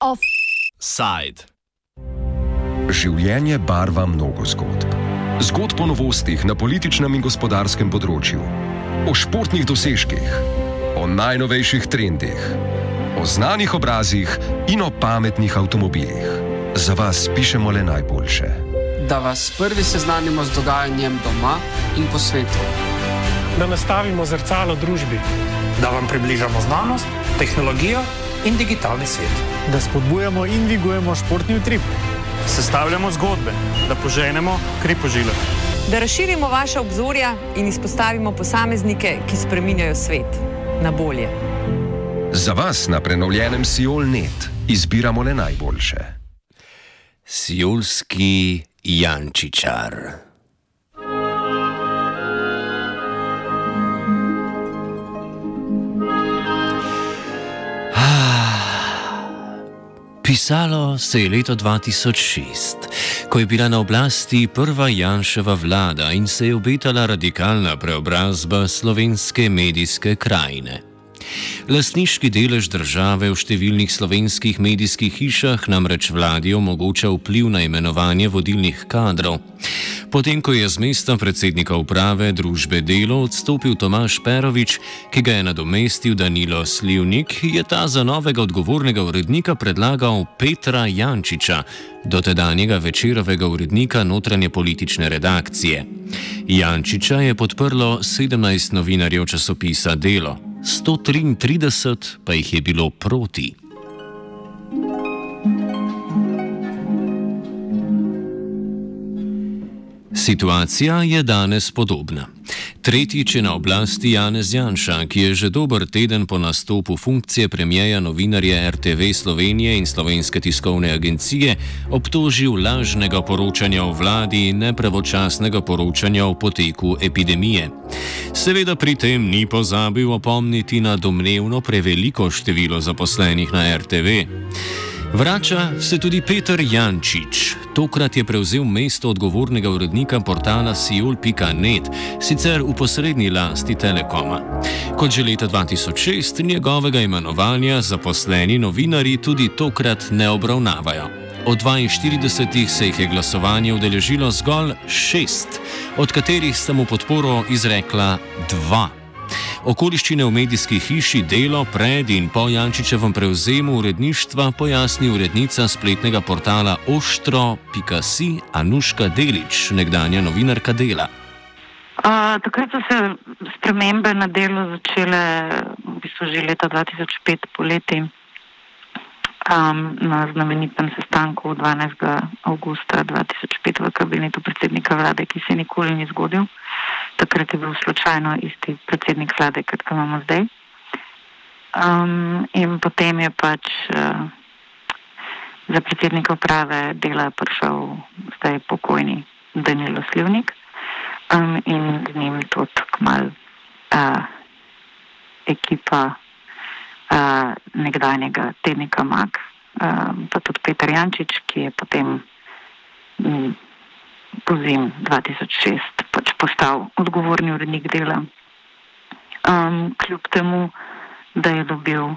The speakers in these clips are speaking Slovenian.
Offside. Življenje barva mnogo zgodb. Zgodb o novostih na političnem in gospodarskem področju, o športnih dosežkih, o najnovejših trendih, o znanih obrazih in o pametnih avtomobilih. Za vas pišemo le najboljše. Da vas prvi seznanimo z dogajanjem doma in po svetu. Da nastavimo zrcalo družbi. Da vam približamo znanost, tehnologijo in digitalni svet. Da spodbujamo in dvigujemo športni utrip. Sestavljamo zgodbe, da poženemo kri požile. Da razširimo vaše obzorja in izpostavimo posameznike, ki spreminjajo svet na bolje. Za vas na prenovljenem Siol.net izbiramo le najboljše. Siolski Jančičar. Pisalo se je leto 2006, ko je bila na oblasti prva Janševa vlada in se je obetala radikalna preobrazba slovenske medijske krajine. Lastniški delež države v številnih slovenskih medijskih hišah namreč vladi omogoča vpliv na imenovanje vodilnih kadrov. Potem, ko je z mesta predsednika uprave družbe Delo odstopil Tomaš Perovič, ki ga je nadomestil Danilo Slivnik, je ta za novega odgovornega urednika predlagal Petra Jančiča, dotedanjega večerovega urednika notranje politične redakcije. Jančiča je podprlo 17 novinarjev časopisa Delo. 133 pa jih je bilo proti. Situacija je danes podobna. Tretjič je na oblasti Janez Janša, ki je že dober teden po nastopu funkcije premijeja novinarje RTV Slovenije in Slovenske tiskovne agencije obtožil lažnega poročanja o vladi in nepravočasnega poročanja o poteku epidemije. Seveda pri tem ni pozabil opomniti na domnevno preveliko število zaposlenih na RTV. Vrača se tudi Peter Jančič. Tokrat je prevzel mesto odgovornega urednika portala Siul.net, sicer v posrednji lasti Telekoma. Kot že leta 2006, njegovega imenovanja zaposleni novinari tudi tokrat ne obravnavajo. Od 42 se jih je glasovanje udeležilo zgolj šest, od katerih sta mu podporo izrekla dva. Okoliščine v medijski hiši delo pred in po Jančičevem prevzemu uredništva pojasni urednica spletnega portala oštro.si Anuška Delič, nekdanja novinarka dela. Uh, takrat so se spremembe na delu začele v bistvu že leta 2005 poleti um, na znamenitem sestanku 12. augusta 2005 v kabinetu predsednika vlade, ki se nikoli ni zgodil. Takrat je bil slučajno isti predsednik vlade, kot ga imamo zdaj. Um, in potem je pač uh, za predsednika uprave dela prišel zdaj pokojni Danilo Slivnik um, in z njim tudi kmal uh, ekipa uh, nekdanjega tednika Mak, uh, pa tudi Petr Jančič, ki je potem um, po zim 2006 pač postal odgovorni urednik dela. Um, kljub temu, da je dobil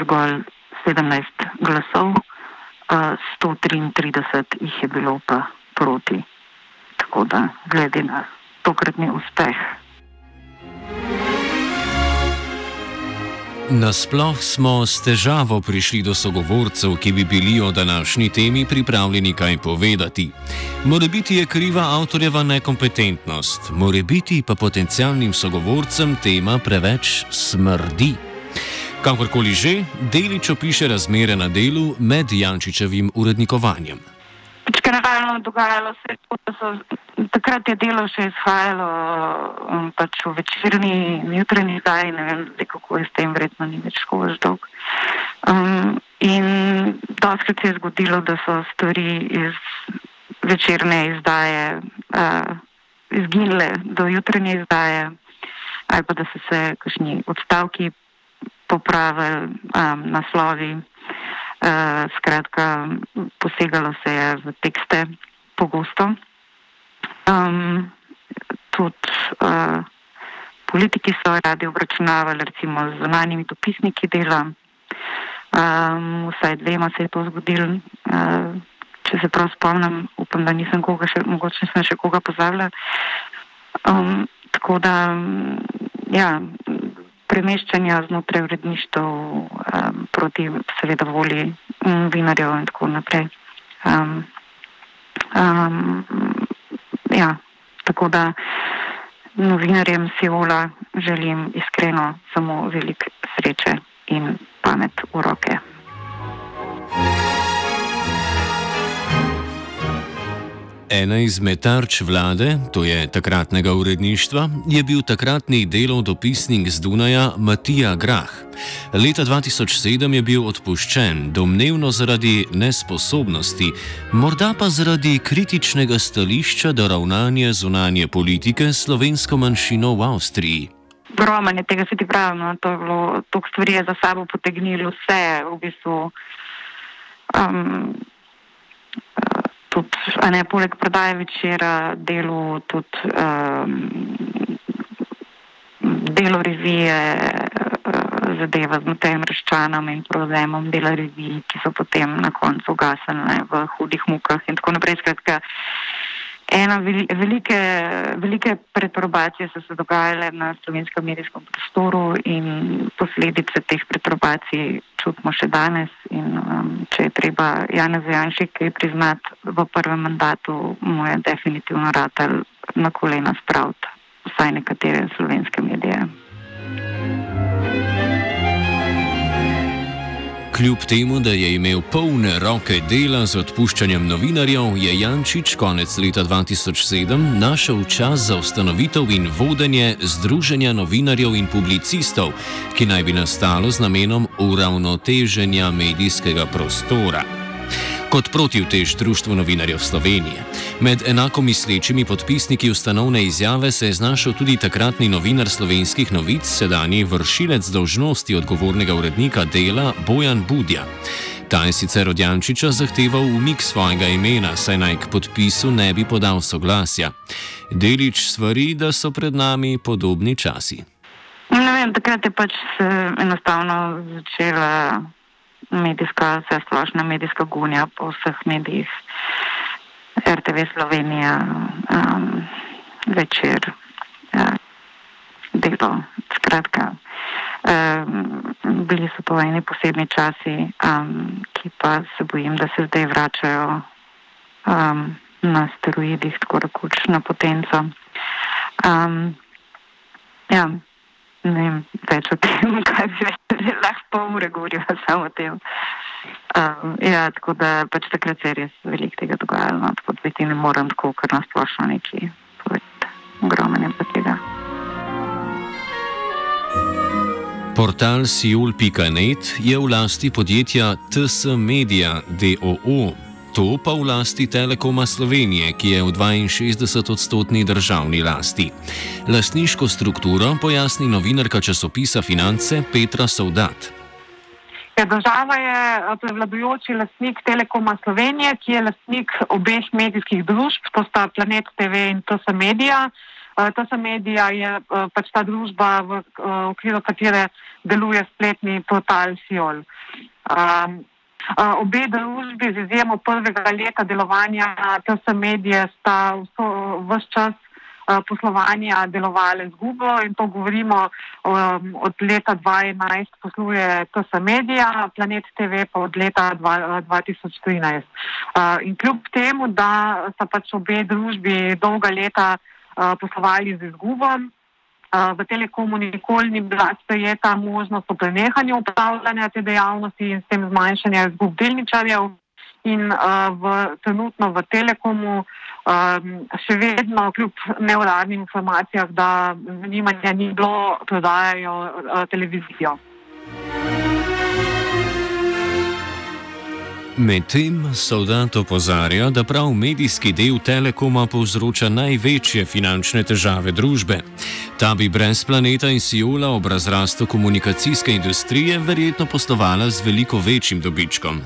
zgolj 17 glasov, uh, 133 jih je bilo pa proti. Tako da, glede na tokratni uspeh. Nasploh smo s težavo prišli do sogovorcev, ki bi bili o današnji temi pripravljeni kaj povedati. Morebiti je kriva avtorjeva nekompetentnost, morebiti pa potencialnim sogovorcem tema preveč smrdi. Kakorkoli že, Delič opiše razmere na delu med Jančičevim urednikovanjem. Generalno dogajalo se je, da so takrat je delo še izhajalo um, pač v večerni, jutranji zdaj, ne vem, zdaj, kako je s tem, vredno ni več tako več dolg. Um, in doskrat se je zgodilo, da so stvari iz večerne izdaje uh, izginile do jutranje izdaje, ali pa da so se kakšni odstavki popravili, um, naslovi. Uh, skratka, posegalo se je v tekste pogosto. Um, tudi uh, politiki so radi obračunavali, recimo z zunanjimi dopisniki dela. Um, vsaj dvema se je to zgodilo. Uh, če se prav spomnim, upam, da nisem koga še, mogoče nisem še koga pozabila. Um, tako da, ja, premeščanja znotraj uredništva um, proti, seveda, volji vinarjev in tako naprej. Um, um, ja, tako da novinarjem Seula želim iskreno samo veliko sreče in pamet v roke. Ena izmed tarč vlade, to je takratnega uredništva, je bil takratni delov dopisnik z Dunaja Matija Grah. Leta 2007 je bil odpuščen, domnevno zaradi nesposobnosti, morda pa zaradi kritičnega stališča do ravnanja zunanje politike slovensko manjšino v Avstriji. Gromanje tega se ti pravi, no, to je bilo, to stvari je za sabo potegnilo vse, v bistvu. Um, tudi, a ne poleg prodaje večera, delo tudi um, delo revije, uh, zadeva z Matejem Raščanom in prevzemom dela revij, ki so potem na koncu ugasnile v hudih mukah in tako naprej. Skratka, ena velike, velike preturbacije so se dogajale na slovenskem medijskem prostoru in posledice teh preturbacij čutimo še danes. In, um, če je treba Janez Janši kaj priznati v prvem mandatu, mu je definitivno ratelj na kolena spraviti vsaj nekatere slovenske medije. Kljub temu, da je imel polne roke dela z odpuščanjem novinarjev, je Jančič konec leta 2007 našel čas za ustanovitev in vodenje Združenja novinarjev in publicistov, ki naj bi nastalo z namenom uravnoteženja medijskega prostora kot protivtež Društvu novinarjev Slovenije. Med enako mislečimi podpisniki ustanovne izjave se je znašel tudi takratni novinar slovenskih novic, sedanji vršilec dolžnosti odgovornega urednika dela Bojan Budja. Ta je sicer od Jančiča zahteval umik svojega imena, saj naj k podpisu ne bi podal soglasja. Delič stvari, da so pred nami podobni časi. Vem, takrat je pač enostavno začela medijska, vse splošna medijska gunja po vseh medijih, RTV Slovenija, um, večer, ja, delo, skratka. Um, bili so to eni posebni časi, um, ki pa se bojim, da se zdaj vračajo um, na steroidih, tako rekoč na potenco. Um, ja, ne vem več o tem, kaj bi že lahko pol ure govorila samo o tem. Um, ja, tako da pač takrat se res veliko tega dogajalo, no, tako da biti ne morem tako, ker nas splošno neki povedati. Ogromen je pa tega. Portal Siul.net je v lasti podjetja TS Media DOO, to pa v lasti Telekoma Slovenije, ki je v 62-odstotni državni lasti. Lastniško strukturo pojasni novinarka časopisa Finance Petra Saudat. Ja, država je eh, prevladujoči lastnik Telekoma Slovenije, ki je lastnik obeh medijskih družb, to sta Planet TV in TS Media. Eh, TS Media je eh, pač ta družba, v okviru katere deluje spletni portal Siol. Um, Obe družbi z izjemo prvega leta delovanja TS medije sta vse čas poslovanja delovali z Google in to govorimo um, od leta 2011 posluje TS medija, Planet TV pa od leta 2013. Uh, in kljub temu, da sta pač obe družbi dolga leta uh, poslovali z izgubom, V Telekomu nikoli ni bila sprejeta možnost o prenehanju upravljanja te dejavnosti in s tem zmanjšanja izgub delničarjev. In uh, v, trenutno v Telekomu um, še vedno, kljub neuradnim informacijam, da zanimanja ni bilo, prodajajo uh, televizijo. Medtem soldat opozarja, da prav medijski del Telekoma povzroča največje finančne težave družbe. Ta bi brez planeta in Sijula ob razrastu komunikacijske industrije verjetno poslovala z veliko večjim dobičkom.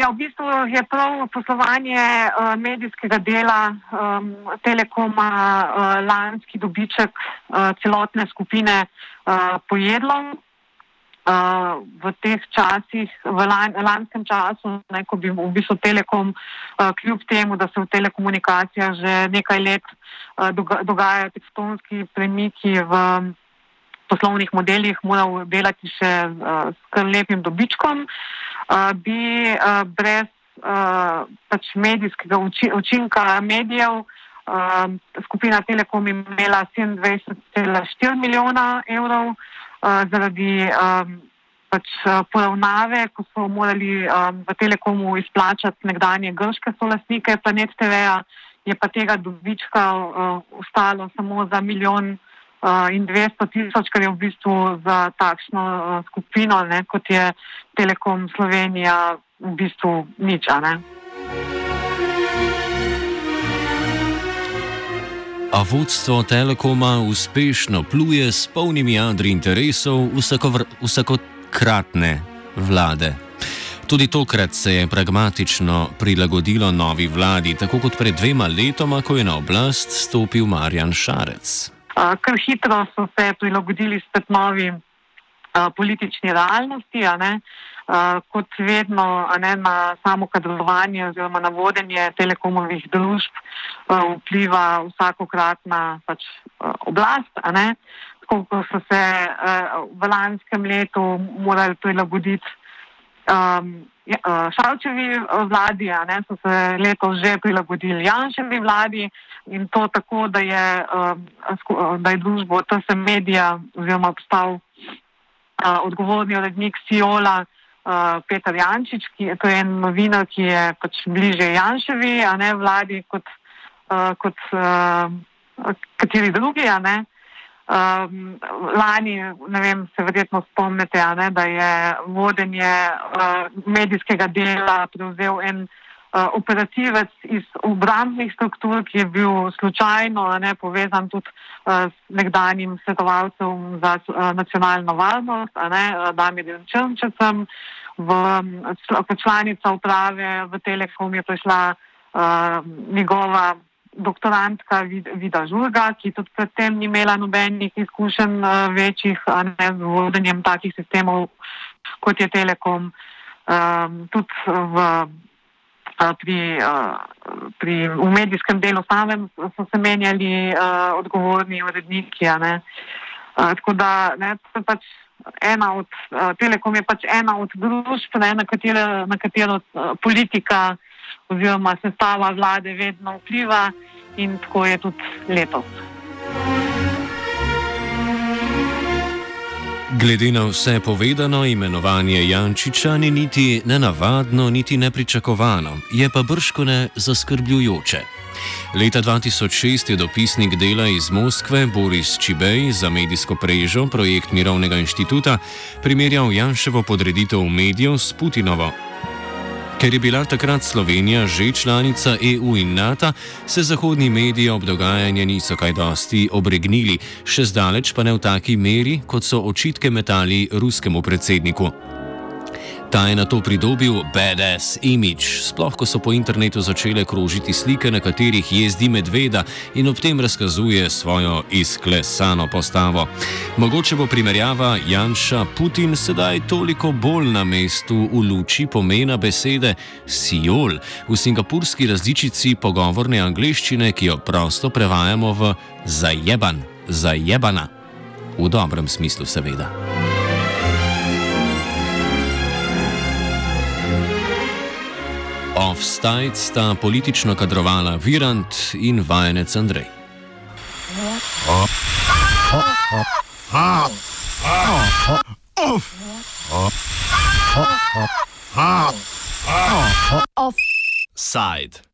Ja, v bistvu je prav poslovanje uh, medijskega dela um, Telekoma uh, lanski dobiček uh, celotne skupine uh, pojedlo. Uh, v teh časih, v lan, lanskem času, ne, ko bi v bistvu Telekom, uh, kljub temu, da se v telekomunikacijah že nekaj let uh, dogajajo tekstonski premiki v poslovnih modelih, moral delati še uh, s kar lepim dobičkom. Uh, bi brez pač medijskega učinka medijev skupina Telekom imela 27,4 milijona evrov zaradi pač poravnave, ko so morali v Telekomu izplačati nekdanje grške solastnike Planet TV-a, je pa tega dobička ostalo samo za milijon in 200 tisoč, kar je v bistvu za takšno skupino, ne, kot je Telekom Slovenija, v bistvu nič. A vodstvo Telekoma uspešno pluje s polnimi jadri interesov vsakovr, vsakokratne vlade. Tudi tokrat se je pragmatično prilagodilo novi vladi, tako kot pred dvema letoma, ko je na oblast stopil Marjan Šarec. Kar hitro so se prilagodili spet novi politični realnosti, kot vedno ne, na samo kadrovanje oziroma na vodenje telekomovih družb vpliva vsakokratna pač, oblast. Ko so se v lanskem letu morali prilagoditi um, Šalčevi vladi, ne, so se letos že prilagodili Janševi vladi in to tako, da je, da je družbo TSM Media oziroma postal odgovorni urednik Siola Petar Jančič, ki to je en novinar, ki je pač bliže Janševi, a ne vladi kot, kot kateri drugi. Um, lani, ne vem, se verjetno spomnite, ne, da je vodenje uh, medijskega dela prevzel en uh, operativec iz obrambnih struktur, ki je bil slučajno ne, povezan tudi uh, s nekdanjim svetovalcem za uh, nacionalno varnost, Damirjem Črnčecem. Kot članica uprave v Telekom je prišla uh, njegova doktorantka Vida Žurga, ki tudi predtem ni imela nobenih izkušenj uh, večjih ne, z vodenjem takih sistemov, kot je Telekom. Um, tudi v, pri, pri, v medijskem delu samem so se menjali odgovorni uredniki. Tako da ne, pač ena od, Telekom je pač ena od družb, ne, na, katere, na katero politika oziroma sestava vlade vedno vpliva in tako je tudi letos. Glede na vse povedano, imenovanje Jančiča ni niti nenavadno, niti nepričakovano, je pa brško ne zaskrbljujoče. Leta 2006 je dopisnik dela iz Moskve Boris Čibej za medijsko prežo projekt Mirovnega inštituta primerjal Janševo podreditev medijev s Putinovo. Ker je bila takrat Slovenija že članica EU in NATO, se zahodni mediji ob dogajanju niso kaj dosti obregnili, še zdaleč pa ne v taki meri, kot so očitke metali ruskemu predsedniku. Ta je na to pridobil badass image, sploh ko so po internetu začele krožiti slike, na katerih jezdi medveda in ob tem razkazuje svojo izklesano postavo. Mogoče bo primerjava Janša Putin sedaj toliko bolj na mestu v luči pomena besede Siol v singapurski različici pogovorne angleščine, ki jo prosto prevajamo v zajeban, zajebana. V dobrem smislu, seveda. Offside sta politično kadrovala Virant in vajenec Andrej. Offside.